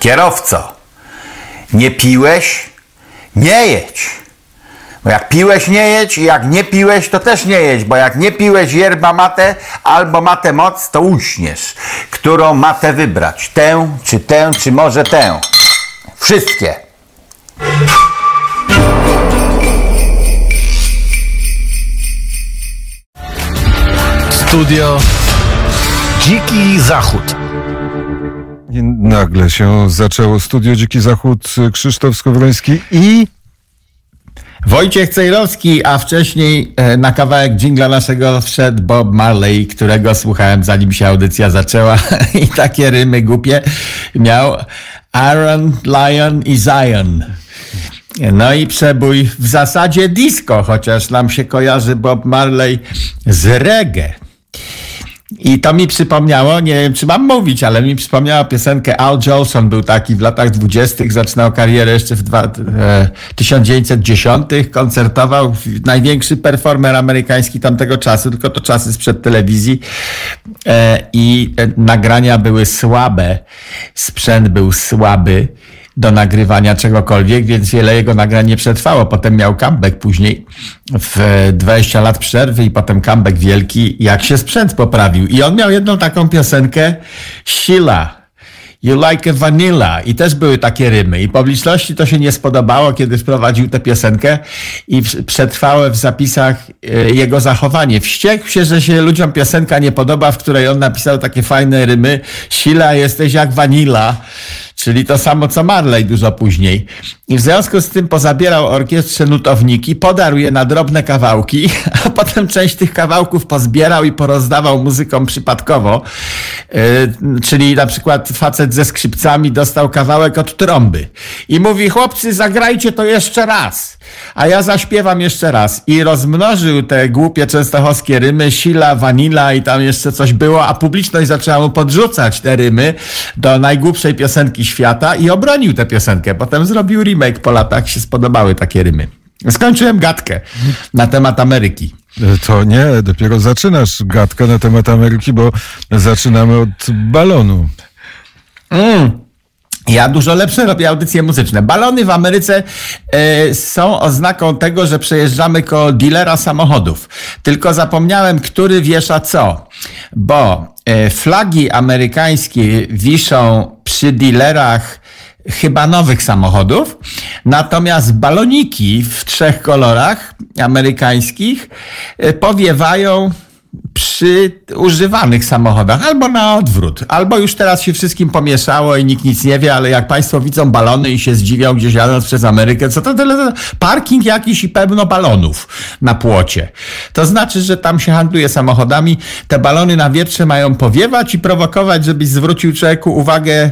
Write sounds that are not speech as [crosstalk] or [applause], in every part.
Kierowco, nie piłeś? Nie jedź. Bo jak piłeś, nie jedź i jak nie piłeś, to też nie jedź, bo jak nie piłeś yerba mate albo mate moc, to uśniesz. Którą matę wybrać? Tę, czy tę, czy może tę? Wszystkie. Studio Dziki Zachód. I nagle się zaczęło Studio Dziki Zachód, Krzysztof Skowroński i Wojciech Cejrowski, a wcześniej e, na kawałek dżingla naszego wszedł Bob Marley, którego słuchałem zanim się audycja zaczęła [laughs] i takie rymy głupie miał Aaron, Lion i Zion. No i przebój w zasadzie disco, chociaż nam się kojarzy Bob Marley z reggae. I to mi przypomniało, nie wiem czy mam mówić, ale mi przypomniało piosenkę Al Jolson, był taki w latach dwudziestych, zaczynał karierę jeszcze w dwa, e, 1910, koncertował, największy performer amerykański tamtego czasu, tylko to czasy sprzed telewizji. E, i nagrania były słabe, sprzęt był słaby do nagrywania czegokolwiek, więc wiele jego nagrań nie przetrwało. Potem miał comeback później w 20 lat przerwy i potem comeback wielki, jak się sprzęt poprawił. I on miał jedną taką piosenkę, Sheila. You like a vanilla. I też były takie rymy. I publiczności to się nie spodobało, kiedy wprowadził tę piosenkę i przetrwałe w zapisach e, jego zachowanie. Wściekł się, że się ludziom piosenka nie podoba, w której on napisał takie fajne rymy. Sheila, jesteś jak vanilla. Czyli to samo co Marley dużo później. I w związku z tym pozabierał orkiestrze nutowniki, podarł je na drobne kawałki, [laughs] a potem część tych kawałków pozbierał i porozdawał muzykom przypadkowo. Yy, czyli na przykład facet ze skrzypcami dostał kawałek od trąby i mówi, chłopcy, zagrajcie to jeszcze raz, a ja zaśpiewam jeszcze raz. I rozmnożył te głupie częstochowskie rymy, sila, vanilla i tam jeszcze coś było, a publiczność zaczęła mu podrzucać te rymy do najgłupszej piosenki świata i obronił tę piosenkę. Potem zrobił remake po latach, się spodobały takie rymy. Skończyłem gadkę na temat Ameryki. To nie, dopiero zaczynasz gadkę na temat Ameryki, bo zaczynamy od balonu. Mm. Ja dużo lepsze robię audycje muzyczne. Balony w Ameryce y, są oznaką tego, że przejeżdżamy koło dealera samochodów. Tylko zapomniałem, który wiesza co. Bo y, flagi amerykańskie wiszą przy dealerach chyba nowych samochodów, natomiast baloniki w trzech kolorach amerykańskich y, powiewają przy używanych samochodach, albo na odwrót, albo już teraz się wszystkim pomieszało i nikt nic nie wie, ale jak Państwo widzą balony i się zdziwią gdzieś jadąc przez Amerykę, co to tyle, parking jakiś i pełno balonów na płocie. To znaczy, że tam się handluje samochodami, te balony na wietrze mają powiewać i prowokować, żebyś zwrócił człowieku uwagę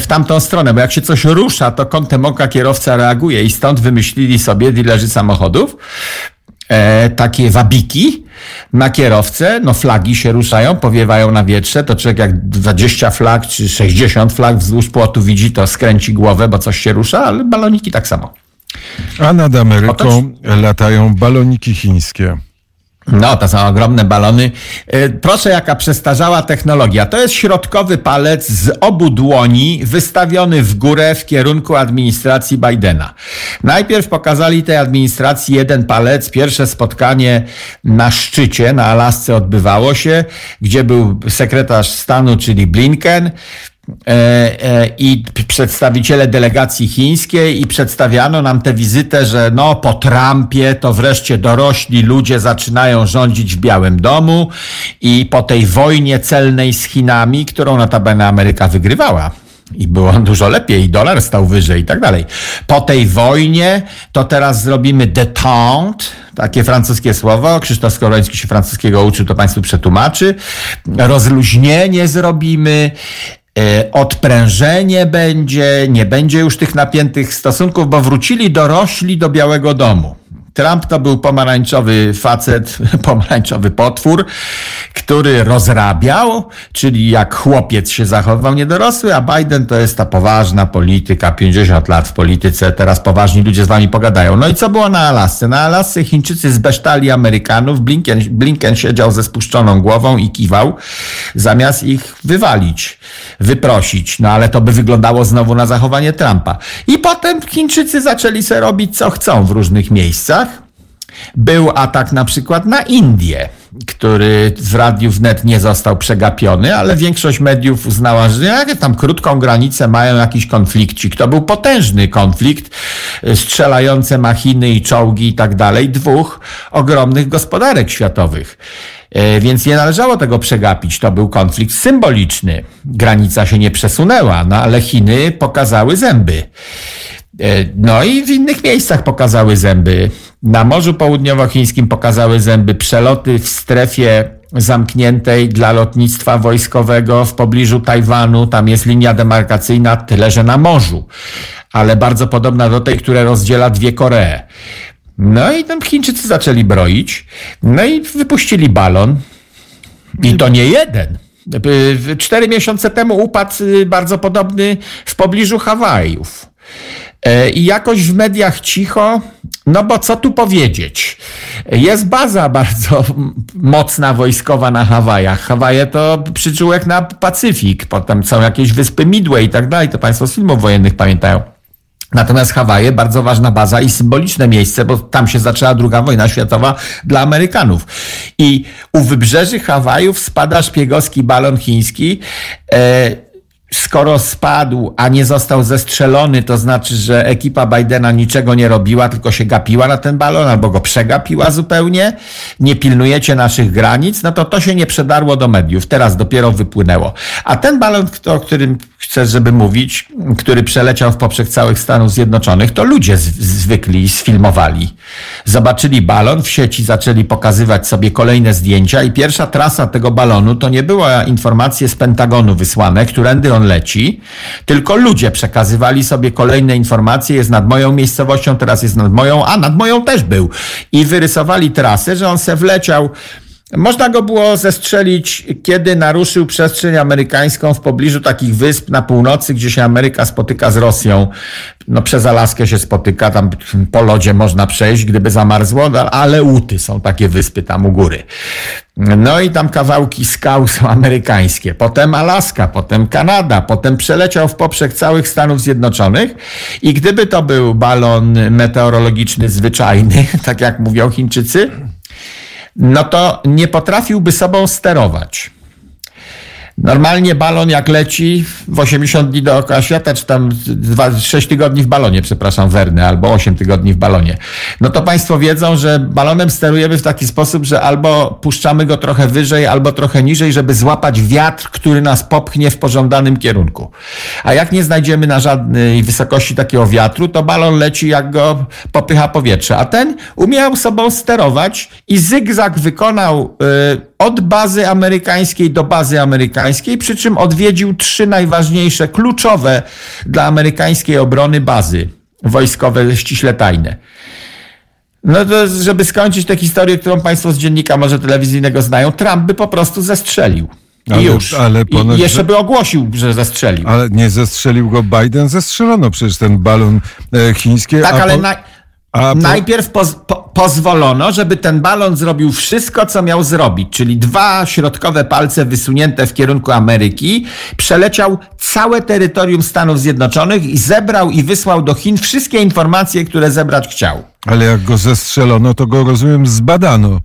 w tamtą stronę, bo jak się coś rusza, to kątem oka kierowca reaguje i stąd wymyślili sobie dilerzy samochodów, e, takie wabiki na kierowcę, no flagi się ruszają, powiewają na wietrze, to człowiek jak 20 flag czy 60 flag wzdłuż płotu widzi, to skręci głowę, bo coś się rusza, ale baloniki tak samo. A nad Ameryką latają baloniki chińskie. No, to są ogromne balony. Proszę, jaka przestarzała technologia. To jest środkowy palec z obu dłoni wystawiony w górę w kierunku administracji Bidena. Najpierw pokazali tej administracji jeden palec. Pierwsze spotkanie na szczycie na Alasce odbywało się, gdzie był sekretarz stanu, czyli Blinken i przedstawiciele delegacji chińskiej i przedstawiano nam tę wizytę, że no po Trumpie to wreszcie dorośli ludzie zaczynają rządzić w Białym Domu i po tej wojnie celnej z Chinami, którą notabene Ameryka wygrywała. I było [laughs] dużo lepiej, i dolar stał wyżej i tak dalej. Po tej wojnie to teraz zrobimy détente, takie francuskie słowo. Krzysztof Skoroński się francuskiego uczył, to Państwu przetłumaczy. Rozluźnienie zrobimy, odprężenie będzie, nie będzie już tych napiętych stosunków, bo wrócili dorośli do Białego Domu. Trump to był pomarańczowy facet, [laughs] pomarańczowy potwór, który rozrabiał, czyli jak chłopiec się zachował niedorosły, a Biden to jest ta poważna polityka, 50 lat w polityce, teraz poważni ludzie z wami pogadają. No i co było na Alasce? Na Alasce Chińczycy zbesztali Amerykanów, Blinken, Blinken siedział ze spuszczoną głową i kiwał, zamiast ich wywalić, wyprosić. No ale to by wyglądało znowu na zachowanie Trumpa. I potem Chińczycy zaczęli sobie robić co chcą w różnych miejscach. Był atak na przykład na Indię, który w Radiu Wnet nie został przegapiony, ale większość mediów uznała, że jak tam krótką granicę mają jakiś konflikcik. To był potężny konflikt, y, strzelające machiny i czołgi i tak dalej, dwóch ogromnych gospodarek światowych. E, Więc nie należało tego przegapić. To był konflikt symboliczny. Granica się nie przesunęła, no ale Chiny pokazały zęby. E, No i w innych miejscach pokazały zęby. Na Morzu Południowochińskim pokazały zęby przeloty w strefie zamkniętej dla lotnictwa wojskowego w pobliżu Tajwanu. Tam jest linia demarkacyjna, tyle że na morzu, ale bardzo podobna do tej, która rozdziela dwie Koree. No i tam Chińczycy zaczęli broić, no i wypuścili balon. I to nie jeden. Y, Cztery miesiące temu upadł y, bardzo podobny w pobliżu Hawajów. E, I jakoś w mediach cicho, no bo co tu powiedzieć? Jest baza bardzo mocna wojskowa na Hawajach. Hawaje to przyczółek na Pacyfik, potem są jakieś wyspy Midway i tak dalej, to państwo z filmów wojennych pamiętają. Natomiast Hawaje, bardzo ważna baza i symboliczne miejsce, bo tam się zaczęła druga wojna światowa dla Amerykanów. I u wybrzeży Hawajów spada szpiegowski balon chiński. E, skoro spadł, a nie został zestrzelony, to znaczy, że ekipa Bidena niczego nie robiła, tylko się gapiła na ten balon, albo go przegapiła zupełnie, nie pilnujecie naszych granic, no to to się nie przedarło do mediów. Teraz dopiero wypłynęło. A ten balon, o którym chcę, żeby mówić, który przeleciał w poprzek całych Stanów Zjednoczonych, to ludzie zwykli sfilmowali. Zobaczyli balon, w sieci zaczęli pokazywać sobie kolejne zdjęcia i pierwsza trasa tego balonu to nie była informacje z Pentagonu wysłane, którędy on leci, tylko ludzie przekazywali sobie kolejne informacje, jest nad moją miejscowością, teraz jest nad moją, a nad moją też był. I wyrysowali trasę, że on se wleciał można go było zestrzelić, kiedy naruszył przestrzeń amerykańską w pobliżu takich wysp na północy, gdzie się Ameryka spotyka z Rosją. No przez Alaskę się spotyka, tam po lodzie można przejść, gdyby zamarzło, no, ale Uty są takie wyspy tam u góry. No i tam kawałki skał są amerykańskie. Potem Alaska, potem Kanada, potem przeleciał w poprzek całych Stanów Zjednoczonych i gdyby to był balon meteorologiczny zwyczajny, [laughs] tak jak mówią Chińczycy, no to nie potrafiłby sobą sterować. Normalnie balon jak leci w 80 dni dookoła świata, czy tam 2, 6 tygodni w balonie, przepraszam, Werny, albo 8 tygodni w balonie. No to Państwo wiedzą, że balonem sterujemy w taki sposób, że albo puszczamy go trochę wyżej, albo trochę niżej, żeby złapać wiatr, który nas popchnie w pożądanym kierunku. A jak nie znajdziemy na żadnej wysokości takiego wiatru, to balon leci jak go popycha powietrze. A ten umiał sobą sterować i zygzak wykonał y, od bazy amerykańskiej do bazy amerykańskiej, przy czym odwiedził trzy najważniejsze, kluczowe dla amerykańskiej obrony bazy wojskowe, ściśle tajne. No to, żeby skończyć tę historię, którą Państwo z dziennika może telewizyjnego znają, Trump by po prostu zestrzelił. I Ale- już. ale ponoć, I jeszcze by ogłosił, że zestrzelił. Ale nie zestrzelił go Biden, zestrzelono przecież ten balon e, chiński. Tak, ale po- na, po- najpierw poz, po, pozwolono, żeby ten balon zrobił wszystko, co miał zrobić, czyli dwa środkowe palce wysunięte w kierunku Ameryki, przeleciał całe terytorium Stanów Zjednoczonych i zebrał i wysłał do Chin wszystkie informacje, które zebrać chciał. Ale jak go zestrzelono, to go rozumiem zbadano.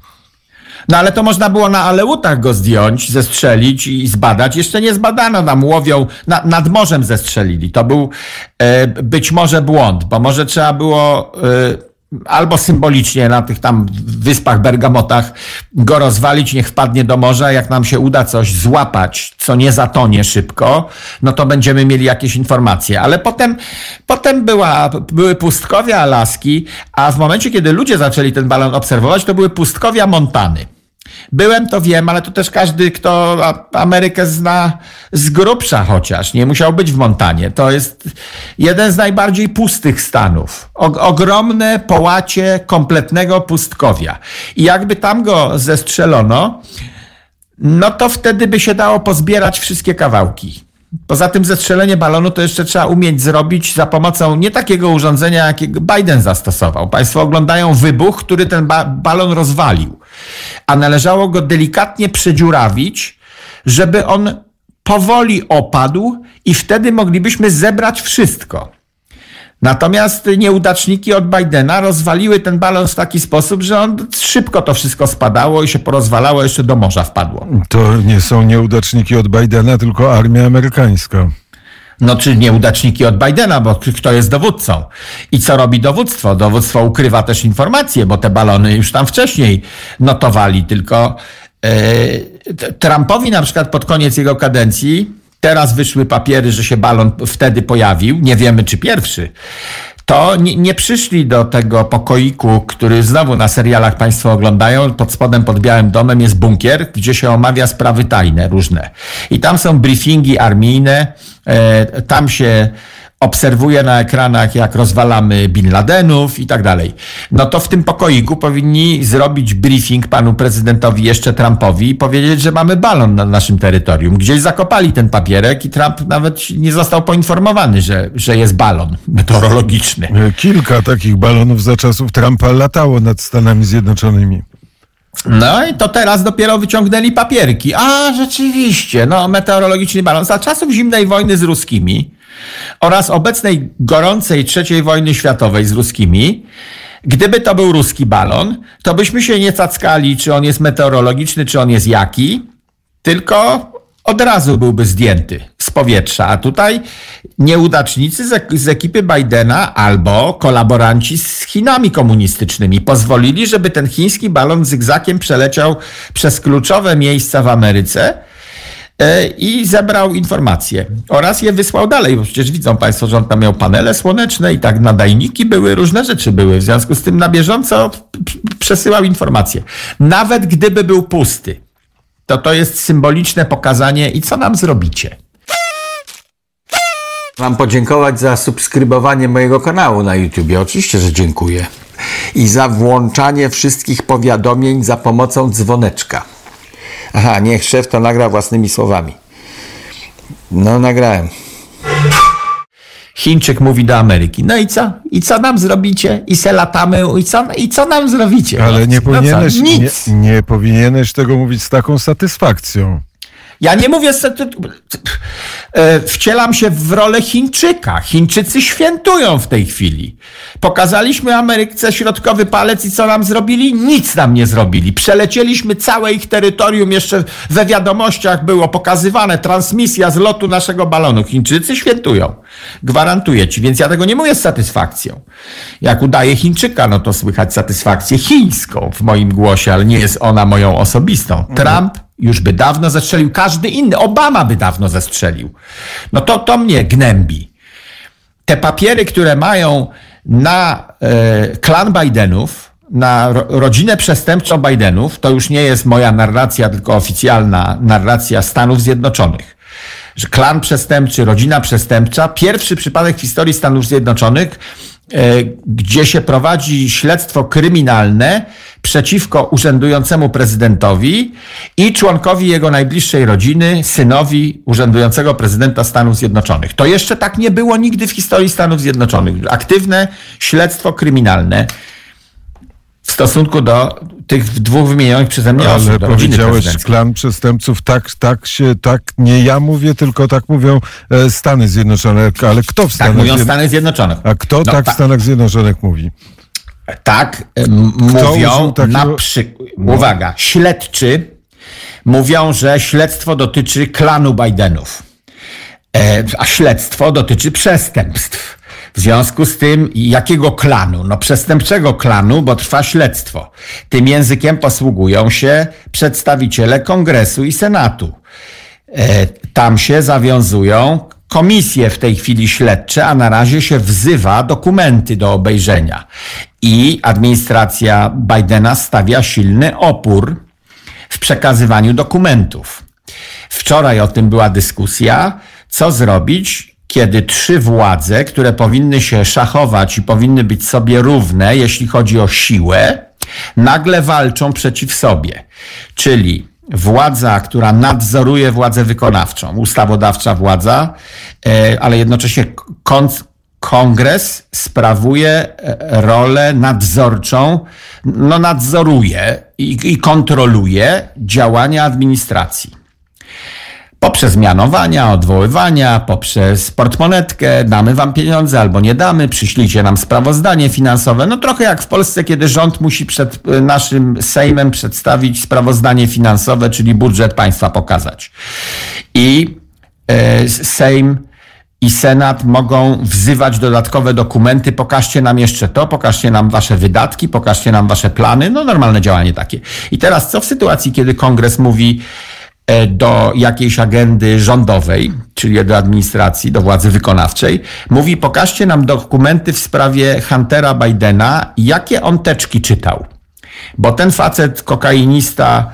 No ale to można było na Aleutach go zdjąć, zestrzelić i zbadać. Jeszcze nie zbadano, tam łowią, na, nad morzem zestrzelili. To był e, być może błąd, bo może trzeba było e, albo symbolicznie na tych tam wyspach, bergamotach go rozwalić, niech wpadnie do morza. Jak nam się uda coś złapać, co nie zatonie szybko, no to będziemy mieli jakieś informacje. Ale potem, potem była, były pustkowia Alaski, a w momencie, kiedy ludzie zaczęli ten balon obserwować, to były pustkowia Montany. Byłem, to wiem, ale to też każdy, kto Amerykę zna z grubsza chociaż, nie musiał być w Montanie. To jest jeden z najbardziej pustych stanów. Ogromne połacie kompletnego pustkowia. I jakby tam go zestrzelono, no to wtedy by się dało pozbierać wszystkie kawałki. Poza tym zestrzelenie balonu to jeszcze trzeba umieć zrobić za pomocą nie takiego urządzenia, jakiego Biden zastosował. Państwo oglądają wybuch, który ten ba balon rozwalił. A należało go delikatnie przedziurawić, żeby on powoli opadł i wtedy moglibyśmy zebrać wszystko. Natomiast nieudaczniki od Bidena rozwaliły ten balon w taki sposób, że on szybko to wszystko spadało i się porozwalało, jeszcze do morza wpadło. To nie są nieudaczniki od Bidena, tylko armia amerykańska. No, czy nieudaczniki od Bidena, bo kto jest dowódcą? I co robi dowództwo? Dowództwo ukrywa też informacje, bo te balony już tam wcześniej notowali, tylko yy, Trumpowi na przykład pod koniec jego kadencji Teraz wyszły papiery, że się balon wtedy pojawił. Nie wiemy, czy pierwszy. To nie, nie, przyszli do tego pokoiku, który znowu na serialach Państwo oglądają. Pod spodem, pod Białym Domem jest bunkier, gdzie się omawia sprawy tajne różne. I tam są briefingi armijne, e, tam się obserwuje na ekranach, jak rozwalamy Bin Ladenów i tak dalej. No to w tym pokoiku powinni zrobić briefing panu prezydentowi, jeszcze Trumpowi i powiedzieć, że mamy balon na naszym terytorium. Gdzieś zakopali ten papierek i Trump nawet nie został poinformowany, że, że jest balon meteorologiczny. Kilka takich balonów za czasów Trumpa latało nad Stanami Zjednoczonymi. No i to teraz dopiero wyciągnęli papierki. A, rzeczywiście, no meteorologiczny balon. Za czasów zimnej wojny z ruskimi oraz obecnej gorącej III wojny światowej z ruskimi, gdyby to był ruski balon, to byśmy się nie cackali, czy on jest meteorologiczny, czy on jest jaki, tylko od razu byłby zdjęty z powietrza. A tutaj nieudacznicy z, ekipy Bidena albo kolaboranci z Chinami komunistycznymi pozwolili, żeby ten chiński balon zygzakiem przeleciał przez kluczowe miejsca w Ameryce E, i zebrał informacje oraz je wysłał dalej, bo przecież widzą Państwo, że on tam miał panele słoneczne i tak nadajniki były, różne rzeczy były. W związku z tym na bieżąco przesyłał informacje. Nawet gdyby był pusty, to to jest symboliczne pokazanie i co nam zrobicie. Mam podziękować za subskrybowanie mojego kanału na YouTube. Oczywiście, że dziękuję. I za włączanie wszystkich powiadomień za pomocą dzwoneczka. Aha, niech szef to nagra własnymi słowami. No, nagrałem. Chińczyk mówi do Ameryki. No i co? I co nam zrobicie? I se latamy? I co, i co nam zrobicie? Ale nie no powinieneś, no nie, nie powinieneś tego mówić z taką satysfakcją. Ja nie mówię, e, wcielam się w rolę Chińczyka. Chińczycy świętują w tej chwili. Pokazaliśmy Ameryce środkowy palec i co nam zrobili? Nic nam nie zrobili. Przelecieliśmy całe ich terytorium, jeszcze we wiadomościach było pokazywane transmisja z lotu naszego balonu. Chińczycy świętują. Gwarantuję ci, więc ja tego nie mówię z satysfakcją. Jak udaje Chińczyka, no to słychać satysfakcję chińską w moim głosie, ale nie jest ona moją osobistą. Trump już by dawno zestrzelił, każdy inny, Obama by dawno zestrzelił. No to, to mnie gnębi. Te papiery, które mają na e, klan Bidenów, na ro, rodzinę przestępczą Bidenów, to już nie jest moja narracja, tylko oficjalna narracja Stanów Zjednoczonych. Że klan przestępczy, rodzina przestępcza, pierwszy przypadek w historii Stanów Zjednoczonych, gdzie się prowadzi śledztwo kryminalne przeciwko urzędującemu prezydentowi i członkowi jego najbliższej rodziny, synowi urzędującego prezydenta Stanów Zjednoczonych. To jeszcze tak nie było nigdy w historii Stanów Zjednoczonych. Aktywne śledztwo kryminalne w stosunku do tych dwóch wymienionych przeze mnie Ale osób. powiedziałeś klan przestępców, tak, tak się, tak, nie ja mówię, tylko tak mówią e, Stany Zjednoczone, ale kto w Tak Stanach mówią Zjedno- Stany Zjednoczone. A kto No tak w tak. Stanach Zjednoczonych mówi? Tak, mówią takiego- na przykład, uwaga, śledczy mówią, że śledztwo dotyczy klanu Bidenów, e, a śledztwo dotyczy przestępstw. W związku z tym, jakiego klanu? No przestępczego klanu, bo trwa śledztwo. Tym językiem posługują się przedstawiciele Kongresu i Senatu. E, Tam się zawiązują komisje w tej chwili śledcze, a na razie się wzywa dokumenty do obejrzenia. I administracja Bidena stawia silny opór w przekazywaniu dokumentów. Wczoraj o tym była dyskusja, co zrobić, kiedy trzy władze, które powinny się szachować i powinny być sobie równe, jeśli chodzi o siłę, nagle walczą przeciw sobie. Czyli władza, która nadzoruje władzę wykonawczą, ustawodawcza władza, e, ale jednocześnie kongres sprawuje e, rolę nadzorczą, no nadzoruje i, i kontroluje działania administracji poprzez mianowania, odwoływania, poprzez portmonetkę, damy wam pieniądze albo nie damy, przyślijcie nam sprawozdanie finansowe. No trochę jak w Polsce, kiedy rząd musi przed e, naszym Sejmem przedstawić sprawozdanie finansowe, czyli budżet państwa pokazać. I e, Sejm i Senat mogą wzywać dodatkowe dokumenty, pokażcie nam jeszcze to, pokażcie nam wasze wydatki, pokażcie nam wasze plany, no normalne działanie takie. I teraz co w sytuacji, kiedy kongres mówi, do jakiejś agendy rządowej, czyli do administracji, do władzy wykonawczej, mówi: pokażcie nam dokumenty w sprawie Huntera Bidena, jakie on teczki czytał. Bo ten facet, kokainista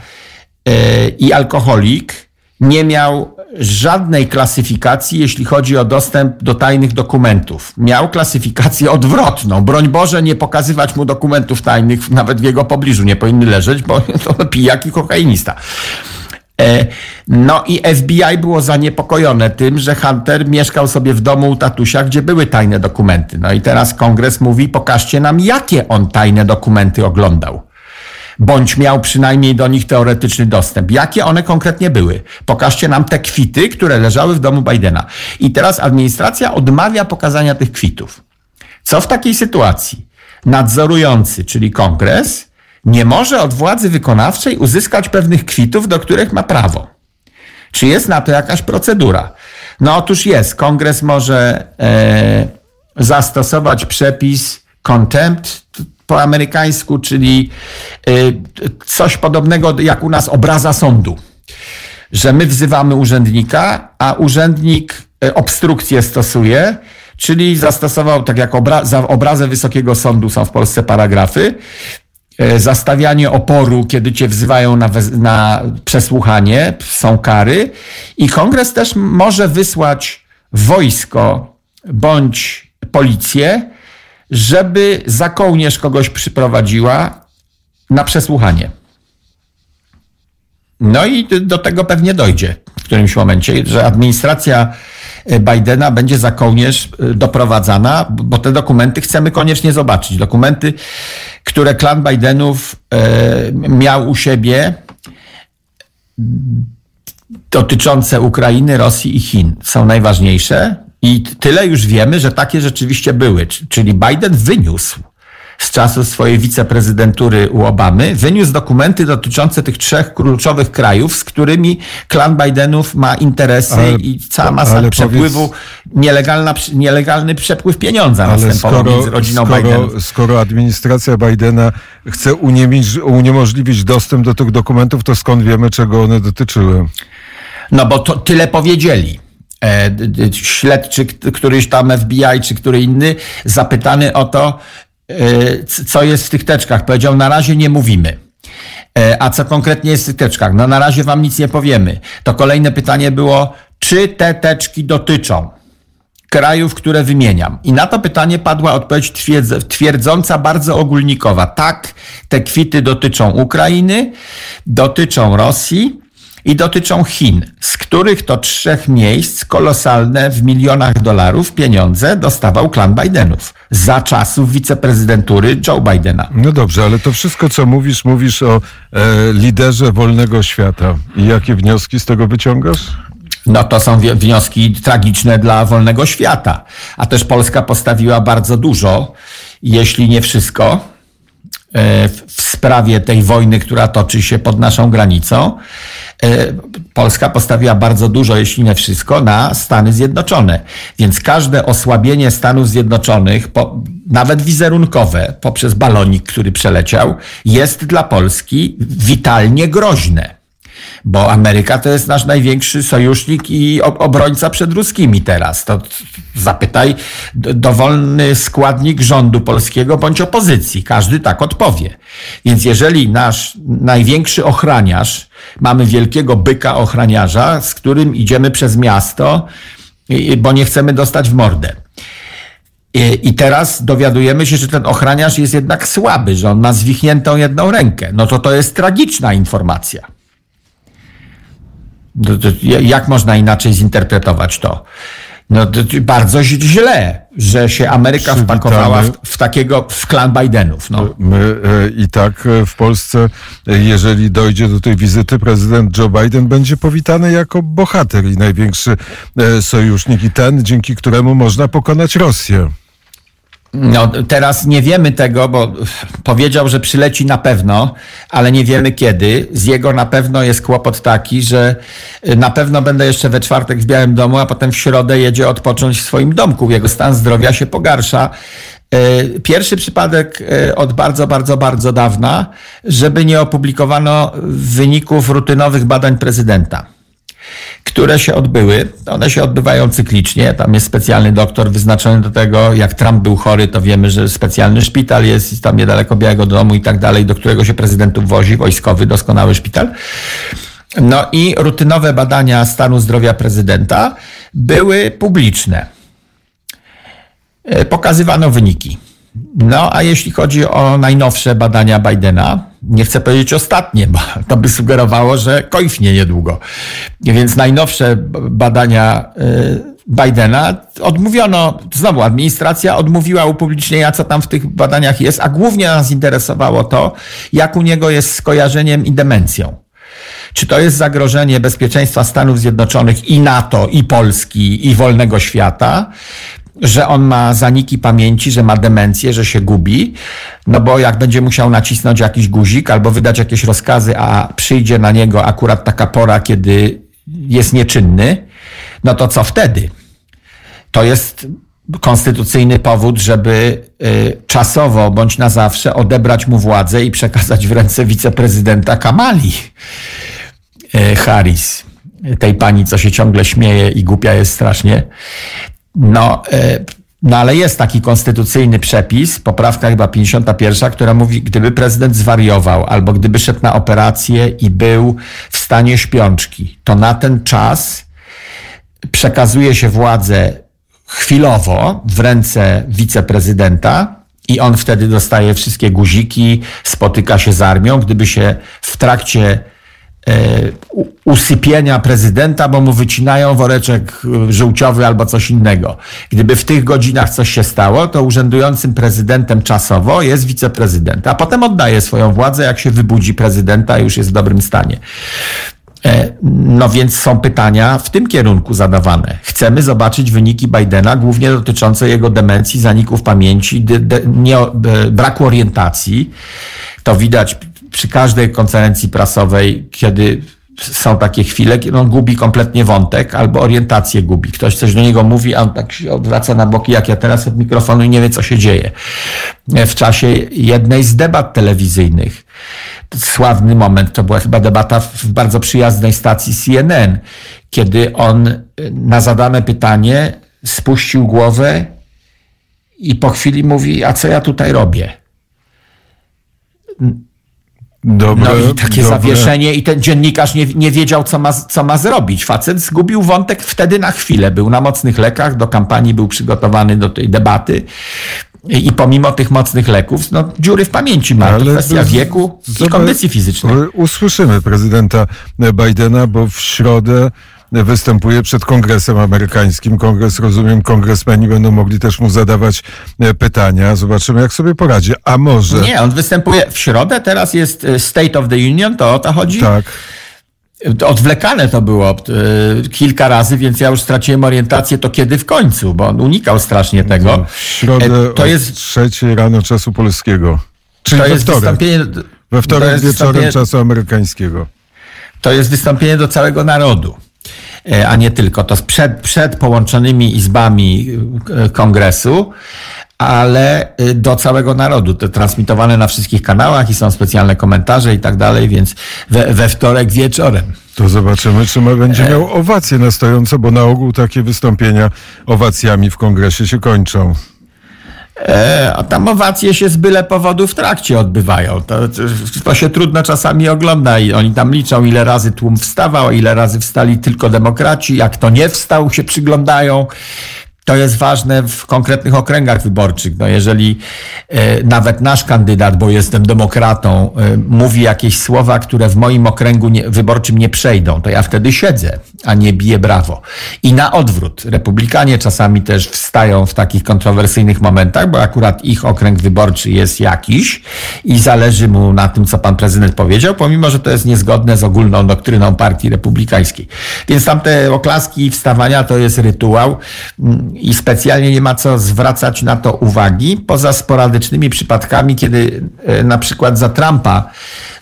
yy, i alkoholik, nie miał żadnej klasyfikacji, jeśli chodzi o dostęp do tajnych dokumentów. Miał klasyfikację odwrotną. Broń Boże, nie pokazywać mu dokumentów tajnych, nawet w jego pobliżu nie powinny leżeć, bo [laughs] to pijak i kokainista. E, no i FBI było zaniepokojone tym, że Hunter mieszkał sobie w domu u tatusia, gdzie były tajne dokumenty. No i teraz kongres mówi, pokażcie nam, jakie on tajne dokumenty oglądał. Bądź miał przynajmniej do nich teoretyczny dostęp. Jakie one konkretnie były? Pokażcie nam te kwity, które leżały w domu Bidena. I teraz administracja odmawia pokazania tych kwitów. Co w takiej sytuacji? Nadzorujący, czyli kongres, nie może od władzy wykonawczej uzyskać pewnych kwitów, do których ma prawo. Czy jest na to jakaś procedura? No otóż jest. Kongres może e, zastosować przepis contempt po amerykańsku, czyli e, coś podobnego jak u nas obraza sądu. Że my wzywamy urzędnika, a urzędnik e, obstrukcję stosuje, czyli zastosował, tak jak obra za obrazę Wysokiego Sądu są w Polsce paragrafy, zastawianie oporu, kiedy cię wzywają na, na przesłuchanie, są kary. I kongres też może wysłać wojsko bądź policję, żeby za kołnierz kogoś przyprowadziła na przesłuchanie. No i do tego pewnie dojdzie w którymś momencie, że administracja Bidena będzie za kołnierz e, doprowadzana, bo te dokumenty chcemy koniecznie zobaczyć. Dokumenty, które klan Bidenów e, miał u siebie dotyczące Ukrainy, Rosji i Chin są najważniejsze. I tyle już wiemy, że takie rzeczywiście były. Czyli Biden wyniósł z czasu swojej wiceprezydentury u Obamy, wyniósł dokumenty dotyczące tych trzech kluczowych krajów, z którymi klan Bidenów ma interesy ale, i cała masa przepływu, powiedz, nielegalna, nielegalny przepływ pieniądza następował skoro, między rodziną skoro, Bidenów. Skoro administracja Bidena chce uniemożliwić dostęp do tych dokumentów, to skąd wiemy, czego one dotyczyły? No bo to tyle powiedzieli e, śledczy, któryś tam FBI czy który inny, zapytany o to, co jest w tych teczkach. Powiedział, na razie nie mówimy. E, a co konkretnie jest w tych teczkach? No na razie wam nic nie powiemy. To kolejne pytanie było, czy te teczki dotyczą krajów, które wymieniam? I na to pytanie padła odpowiedź twierdząca, bardzo ogólnikowa. Tak, te kwity dotyczą Ukrainy, dotyczą Rosji, i dotyczą Chin, z których to trzech miejsc kolosalne w milionach dolarów pieniądze dostawał klan Bidenów za czasów wiceprezydentury Joe Bidena. No dobrze, ale to wszystko, co mówisz, mówisz o e, liderze wolnego świata. I jakie wnioski z tego wyciągasz? No to są wnioski tragiczne dla wolnego świata. A też Polska postawiła bardzo dużo, jeśli nie wszystko, e, w sprawie tej wojny, która toczy się pod naszą granicą. E, Polska postawiła bardzo dużo, jeśli nie wszystko, na Stany Zjednoczone. Więc każde osłabienie Stanów Zjednoczonych, po, nawet wizerunkowe, poprzez balonik, który przeleciał, jest dla Polski witalnie groźne. Bo Ameryka to jest nasz największy sojusznik i obrońca przed ruskimi teraz. To zapytaj dowolny składnik rządu polskiego bądź opozycji. Każdy tak odpowie. Więc jeżeli nasz największy ochraniarz, mamy wielkiego byka ochraniarza, z którym idziemy przez miasto, bo nie chcemy dostać w mordę. I teraz dowiadujemy się, że ten ochraniarz jest jednak słaby, że on ma zwichniętą jedną rękę. No to to jest tragiczna informacja. Jak można inaczej zinterpretować to? No to bardzo źle, że się Ameryka Przywitamy. wpakowała w, w, takiego, w klan Bidenów. No. My e, i tak e, w Polsce, e, jeżeli dojdzie do tej wizyty, prezydent Joe Biden będzie powitany jako bohater i największy sojusznik i ten, dzięki któremu można pokonać Rosję. No, teraz nie wiemy tego, bo powiedział, że przyleci na pewno, ale nie wiemy kiedy. Z jego na pewno jest kłopot taki, że na pewno będę jeszcze we czwartek w Białym Domu, a potem w środę jedzie odpocząć w swoim domku. Jego stan zdrowia się pogarsza. E, pierwszy przypadek e, od bardzo, bardzo, bardzo dawna, żeby nie opublikowano wyników rutynowych badań prezydenta które się odbyły. One się odbywają cyklicznie. Tam jest specjalny doktor wyznaczony do tego. Jak Trump był chory, to wiemy, że specjalny szpital jest tam niedaleko Białego Domu i tak dalej, do którego się prezydentów wozi, wojskowy, doskonały szpital. No i rutynowe badania stanu zdrowia prezydenta były publiczne. E, pokazywano wyniki. No a jeśli chodzi o najnowsze badania Bidena, nie chcę powiedzieć ostatnie, bo to by sugerowało, że kończnie niedługo. Więc najnowsze badania y, Bidena odmówiono, znowu administracja odmówiła upublicznienia, co tam w tych badaniach jest, a głównie nas interesowało to, jak u niego jest z kojarzeniem i demencją. Czy to jest zagrożenie bezpieczeństwa Stanów Zjednoczonych i NATO, i Polski, i wolnego świata? Że on ma zaniki pamięci, że ma demencję, że się gubi, no bo jak będzie musiał nacisnąć jakiś guzik albo wydać jakieś rozkazy, a przyjdzie na niego akurat taka pora, kiedy jest nieczynny, no to co wtedy? To jest konstytucyjny powód, żeby y, czasowo bądź na zawsze odebrać mu władzę i przekazać w ręce wiceprezydenta Kamali y, Harris tej pani, co się ciągle śmieje i głupia jest strasznie. No, e, no ale jest taki konstytucyjny przepis, poprawka chyba 51, która mówi, gdyby prezydent zwariował albo gdyby szedł na operację i był w stanie śpiączki, to na ten czas przekazuje się władzę chwilowo w ręce wiceprezydenta i on wtedy dostaje wszystkie guziki, spotyka się z armią. Gdyby się w trakcie usypienia prezydenta, bo mu wycinają woreczek e, żółciowy albo coś innego. Gdyby w tych godzinach coś się stało, to urzędującym prezydentem czasowo jest wiceprezydent, a potem oddaje swoją władzę, jak się wybudzi prezydenta i już jest w dobrym stanie. E, no więc są pytania w tym kierunku zadawane. Chcemy zobaczyć wyniki Bidena, głównie dotyczące jego demencji, zaników pamięci, de, de, nie, braku orientacji. To widać przy każdej konferencji prasowej, kiedy są takie chwile, kiedy on gubi kompletnie wątek albo orientację gubi. Ktoś coś do niego mówi, a on tak się odwraca na boki, jak ja teraz od mikrofonu i nie wie, co się dzieje. W czasie jednej z debat telewizyjnych, sławny moment, to była chyba debata w bardzo przyjaznej stacji CNN, kiedy on na zadane pytanie spuścił głowę i po chwili mówi, a co ja tutaj robię? Dobre, no i takie dobre. zawieszenie i ten dziennikarz nie, nie wiedział, co ma, co ma zrobić. Facet zgubił wątek wtedy na chwilę. Był na mocnych lekach, do kampanii był przygotowany do tej debaty. I pomimo tych mocnych leków, no, dziury w pamięci ma. Ale to kwestia wieku i kondycji fizycznej. Usłyszymy prezydenta Bidena, bo w środę występuje przed Kongresem Amerykańskim. Kongres, rozumiem, kongresmeni będą mogli też mu zadawać e, pytania. Zobaczymy, jak sobie poradzi. A może... Nie, on występuje w środę, teraz jest e, State of the Union, to o to chodzi? Tak. Odwlekane to było e, kilka razy, więc ja już straciłem orientację, to kiedy w końcu, bo on unikał strasznie tego. W środę to jest trzeciej rano czasu polskiego. Czyli to jest wtorek. Wystąpienie, we wtorek wieczorem czasu amerykańskiego. To jest wystąpienie do całego narodu. E, a nie tylko. To przed, przed połączonymi izbami e, kongresu, ale e, do całego narodu. To transmitowane na wszystkich kanałach i są specjalne komentarze i tak dalej, więc we, we wtorek wieczorem. To zobaczymy, czy ma, będzie miał owację na stojąco, bo na ogół takie wystąpienia owacjami w kongresie się kończą. E, a tam owacje się z byle powodu w trakcie odbywają. To, to, się trudno czasami ogląda i oni tam liczą, ile razy tłum wstawał, ile razy wstali tylko demokraci, jak to nie wstał, się przyglądają. To jest ważne w konkretnych okręgach wyborczych. No jeżeli e, nawet nasz kandydat, bo jestem demokratą, e, mówi jakieś słowa, które w moim okręgu wyborczym nie przejdą, to ja wtedy siedzę, a nie biję brawo. I na odwrót. Republikanie czasami też wstają w takich kontrowersyjnych momentach, bo akurat ich okręg wyborczy jest jakiś i zależy mu na tym, co pan prezydent powiedział, pomimo, że to jest niezgodne z ogólną doktryną partii republikańskiej. Więc tamte oklaski i wstawania to jest rytuał i specjalnie nie ma co zwracać na to uwagi, poza sporadycznymi przypadkami, kiedy e, na przykład za Trumpa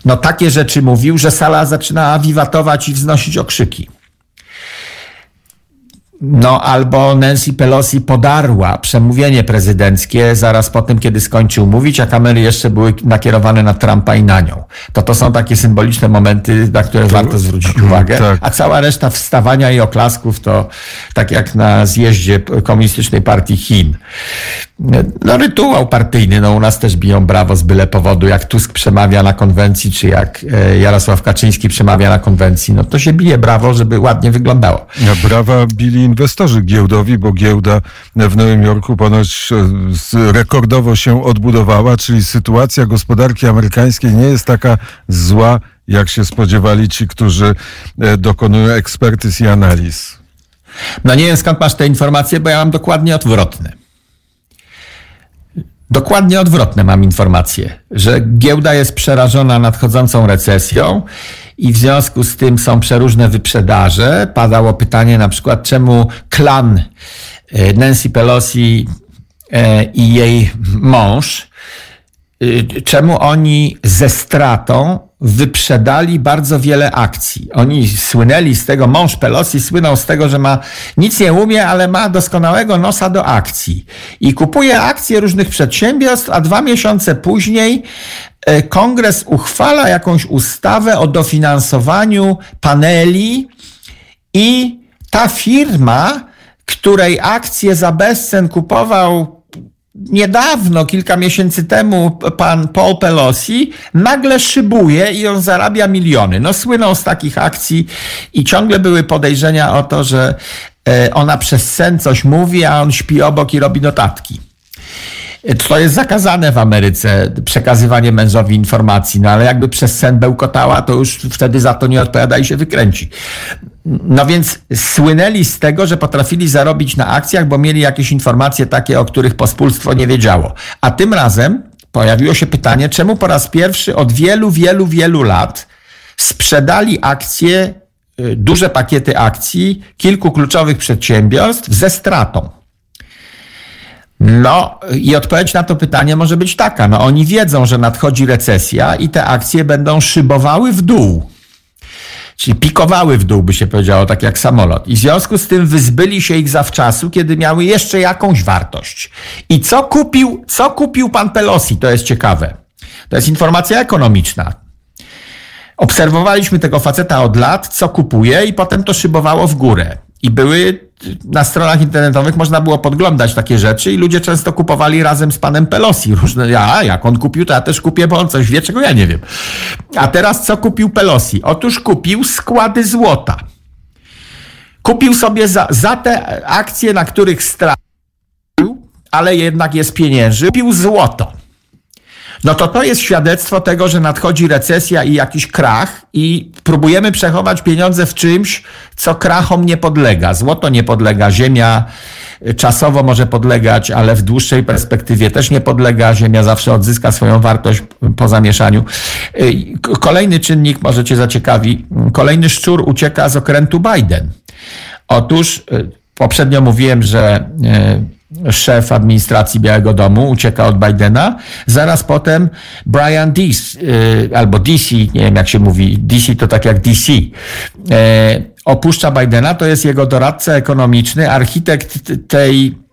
no takie rzeczy mówił, że sala zaczyna wiwatować i wznosić okrzyki. No albo Nancy Pelosi podarła przemówienie prezydenckie zaraz po tym, kiedy skończył mówić, a kamery jeszcze były nakierowane na Trumpa i na nią. To to są takie symboliczne momenty, na które warto zwrócić uwagę. Tak. A cała reszta wstawania i oklasków to tak jak na zjeździe Komunistycznej Partii Chin. No rytuał partyjny, no u nas też biją brawo z byle powodu, jak Tusk przemawia na konwencji, czy jak e, Jarosław Kaczyński przemawia na konwencji, no to się bije brawo, żeby ładnie wyglądało. A Brawa bili inwestorzy giełdowi, bo giełda w Nowym Jorku ponoć e, rekordowo się odbudowała, czyli sytuacja gospodarki amerykańskiej nie jest taka zła, jak się spodziewali ci, którzy e, dokonują ekspertyz i analiz. No nie wiem skąd masz te informacje, bo ja mam dokładnie odwrotne. Dokładnie odwrotne mam informacje, że giełda jest przerażona nadchodzącą recesją i w związku z tym są przeróżne wyprzedaże. Padało pytanie na przykład, czemu klan e, Nancy Pelosi e, i jej mąż y, czemu oni ze stratą wyprzedali bardzo wiele akcji. Oni słynęli z tego, mąż Pelosi słynął z tego, że ma nic nie umie, ale ma doskonałego nosa do akcji. I kupuje akcje różnych przedsiębiorstw, a dwa miesiące później e, kongres uchwala jakąś ustawę o dofinansowaniu paneli i ta firma, której akcje za bezcen kupował niedawno, kilka miesięcy temu, pan Paul Pelosi nagle szybuje i on zarabia miliony. No słynął z takich akcji i ciągle były podejrzenia o to, że e, ona przez sen coś mówi, a on śpi obok i robi notatki. To jest zakazane w Ameryce, przekazywanie mężowi informacji, no ale jakby przez sen bełkotała, to już wtedy za to nie odpowiada i się wykręci. No więc słynęli z tego, że potrafili zarobić na akcjach, bo mieli jakieś informacje takie, o których pospólstwo nie wiedziało. A tym razem pojawiło się pytanie, czemu po raz pierwszy od wielu, wielu, wielu lat sprzedali akcje, y, duże pakiety akcji kilku kluczowych przedsiębiorstw ze stratą. No i odpowiedź na to pytanie może być taka. No oni wiedzą, że nadchodzi recesja i te akcje będą szybowały w dół. Czyli pikowały w dół, by się powiedziało, tak jak samolot. I w związku z tym wyzbyli się ich zawczasu, kiedy miały jeszcze jakąś wartość. I co kupił, co kupił pan Pelosi? To jest ciekawe. To jest informacja ekonomiczna. Obserwowaliśmy tego faceta od lat, co kupuje i potem to szybowało w górę. I były na stronach internetowych można było podglądać takie rzeczy i ludzie często kupowali razem z panem Pelosi. Różne, ja, jak on kupił, to ja też kupię, bo on coś wie, czego ja nie wiem. A teraz co kupił Pelosi? Otóż kupił składy złota. Kupił sobie za, za te akcje, na których stracił, ale jednak jest pienięży, kupił złoto. No to to jest świadectwo tego, że nadchodzi recesja i jakiś krach i próbujemy przechować pieniądze w czymś, co krachom nie podlega. Złoto nie podlega, ziemia czasowo może podlegać, ale w dłuższej perspektywie też nie podlega. Ziemia zawsze odzyska swoją wartość po zamieszaniu. Kolejny czynnik może cię zaciekawi. Kolejny szczur ucieka z okrętu Biden. Otóż poprzednio mówiłem, że szef administracji Białego Domu ucieka od Bidena. Zaraz potem Brian Deese, albo DC, nie wiem jak się mówi, DC to tak jak DC, opuszcza Bidena. To jest jego doradca ekonomiczny, architekt tej e,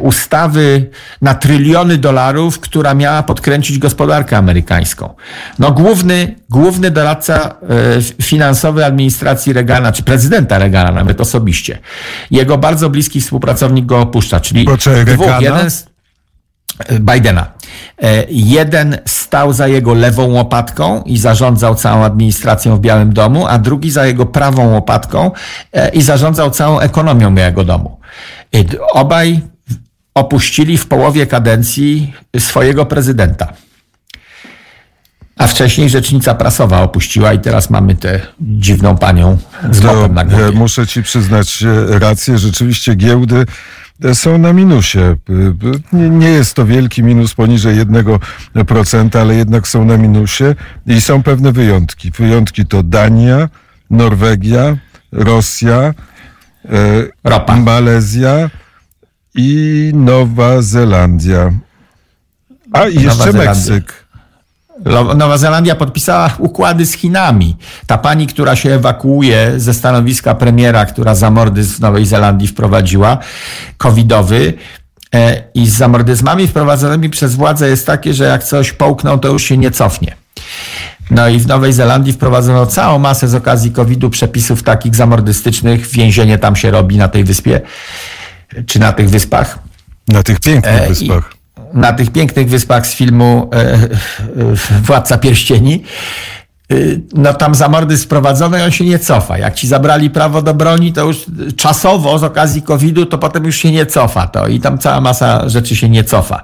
ustawy na tryliony dolarów, która miała podkręcić gospodarkę amerykańską. No główny, główny doradca e, finansowy administracji Reagana, czy prezydenta Reagana nawet osobiście, jego bardzo bliski współpracownik go opuszcza, czyli Poczekaj, dwóch, Reagana? jeden z, Bidena. E, Jeden stał za jego lewą łopatką i zarządzał całą administracją w Białym Domu, a drugi za jego prawą łopatką e, i zarządzał całą ekonomią Białego Domu. Obaj opuścili w połowie kadencji swojego prezydenta. A wcześniej rzecznica prasowa opuściła i teraz mamy tę dziwną panią z mopem na e, głowie. muszę ci przyznać e, rację, rzeczywiście giełdy e, są na minusie. E, e, Nie, nie jest to wielki minus poniżej 1%, ale jednak są na minusie i są pewne wyjątki. Wyjątki to Dania, Norwegia, Rosja, e, Ropa. Malezja i Nowa Zelandia. A i jeszcze Zelandia. Meksyk. Nowa Zelandia podpisała układy z Chinami. Ta pani, która się ewakuuje ze stanowiska premiera, która zamordyzm w Nowej Zelandii wprowadziła, covidowy, e, i z zamordyzmami wprowadzonymi przez władze jest takie, że jak coś połkną, to już się nie cofnie. No i w Nowej Zelandii wprowadzono całą masę z okazji COVID-u przepisów takich zamordystycznych. Więzienie tam się robi na tej wyspie, czy na tych wyspach Na tych pięknych E, wyspach. na tych pięknych wyspach z filmu e, e, Władca Pierścieni, e, no tam zamordy sprowadzone i on się nie cofa. Jak ci zabrali prawo do broni, to już czasowo z okazji COVID-u, to potem już się nie cofa to i tam cała masa rzeczy się nie cofa.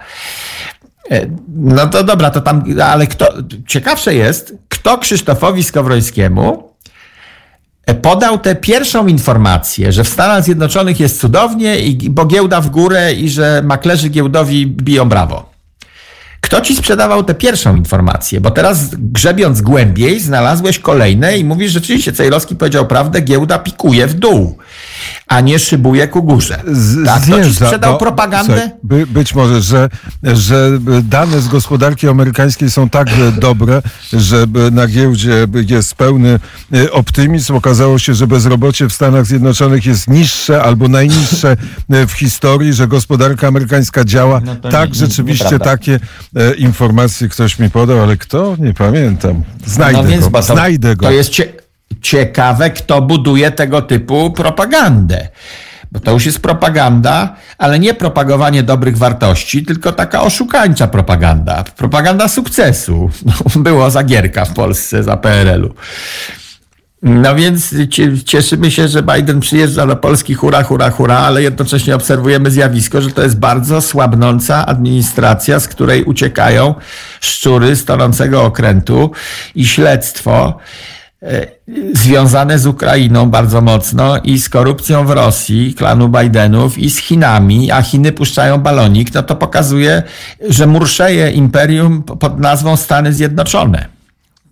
No to dobra, to tam, ale kto, ciekawsze jest, kto Krzysztofowi Skowrońskiemu podał tę pierwszą informację, że w Stanach Zjednoczonych jest cudownie, i, bo giełda w górę i że maklerzy giełdowi biją brawo. Kto ci sprzedawał tę pierwszą informację? Bo teraz grzebiąc głębiej, znalazłeś kolejne i mówisz, rzeczywiście Cejrowski powiedział prawdę, giełda pikuje w dół, a nie szybuje ku górze. Z- tak, zjeżdża, sprzedał bo- propagandę? słuchaj, By, być może, że, że dane z gospodarki amerykańskiej są tak e, dobre, że e, na giełdzie jest pełny e, optymizm. Okazało się, że bezrobocie w Stanach Zjednoczonych jest niższe albo najniższe w historii, że gospodarka amerykańska działa. No tak, nie- nie- rzeczywiście nieprawda. takie e, informacje ktoś mi podał, ale kto? Nie pamiętam. Znajdę no więc, go. Znajdę go. To jest cie, ciekawe, kto buduje tego typu propagandę. Bo to już jest propaganda, ale nie propagowanie dobrych wartości, tylko taka oszukańcza propaganda. Propaganda sukcesu. [laughs] No, było za Gierka w Polsce, za PRL-u. No więc cie- cieszymy się, że Biden przyjeżdża do Polski, hura, hura, hura, ale jednocześnie obserwujemy zjawisko, że to jest bardzo słabnąca administracja, z której uciekają szczury z tonącego okrętu i śledztwo e, związane z Ukrainą bardzo mocno i z korupcją w Rosji, klanu Bidenów i z Chinami, a Chiny puszczają balonik, no to pokazuje, że murszeje imperium pod nazwą Stany Zjednoczone.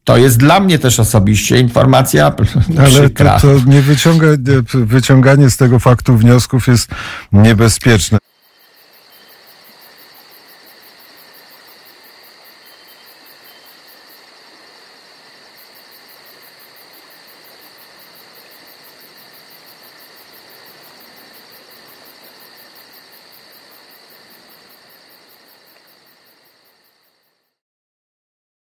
To jest dla mnie też osobiście informacja [laughs] Ale to, to nie wyciąga, wyciąganie z tego faktu wniosków jest niebezpieczne.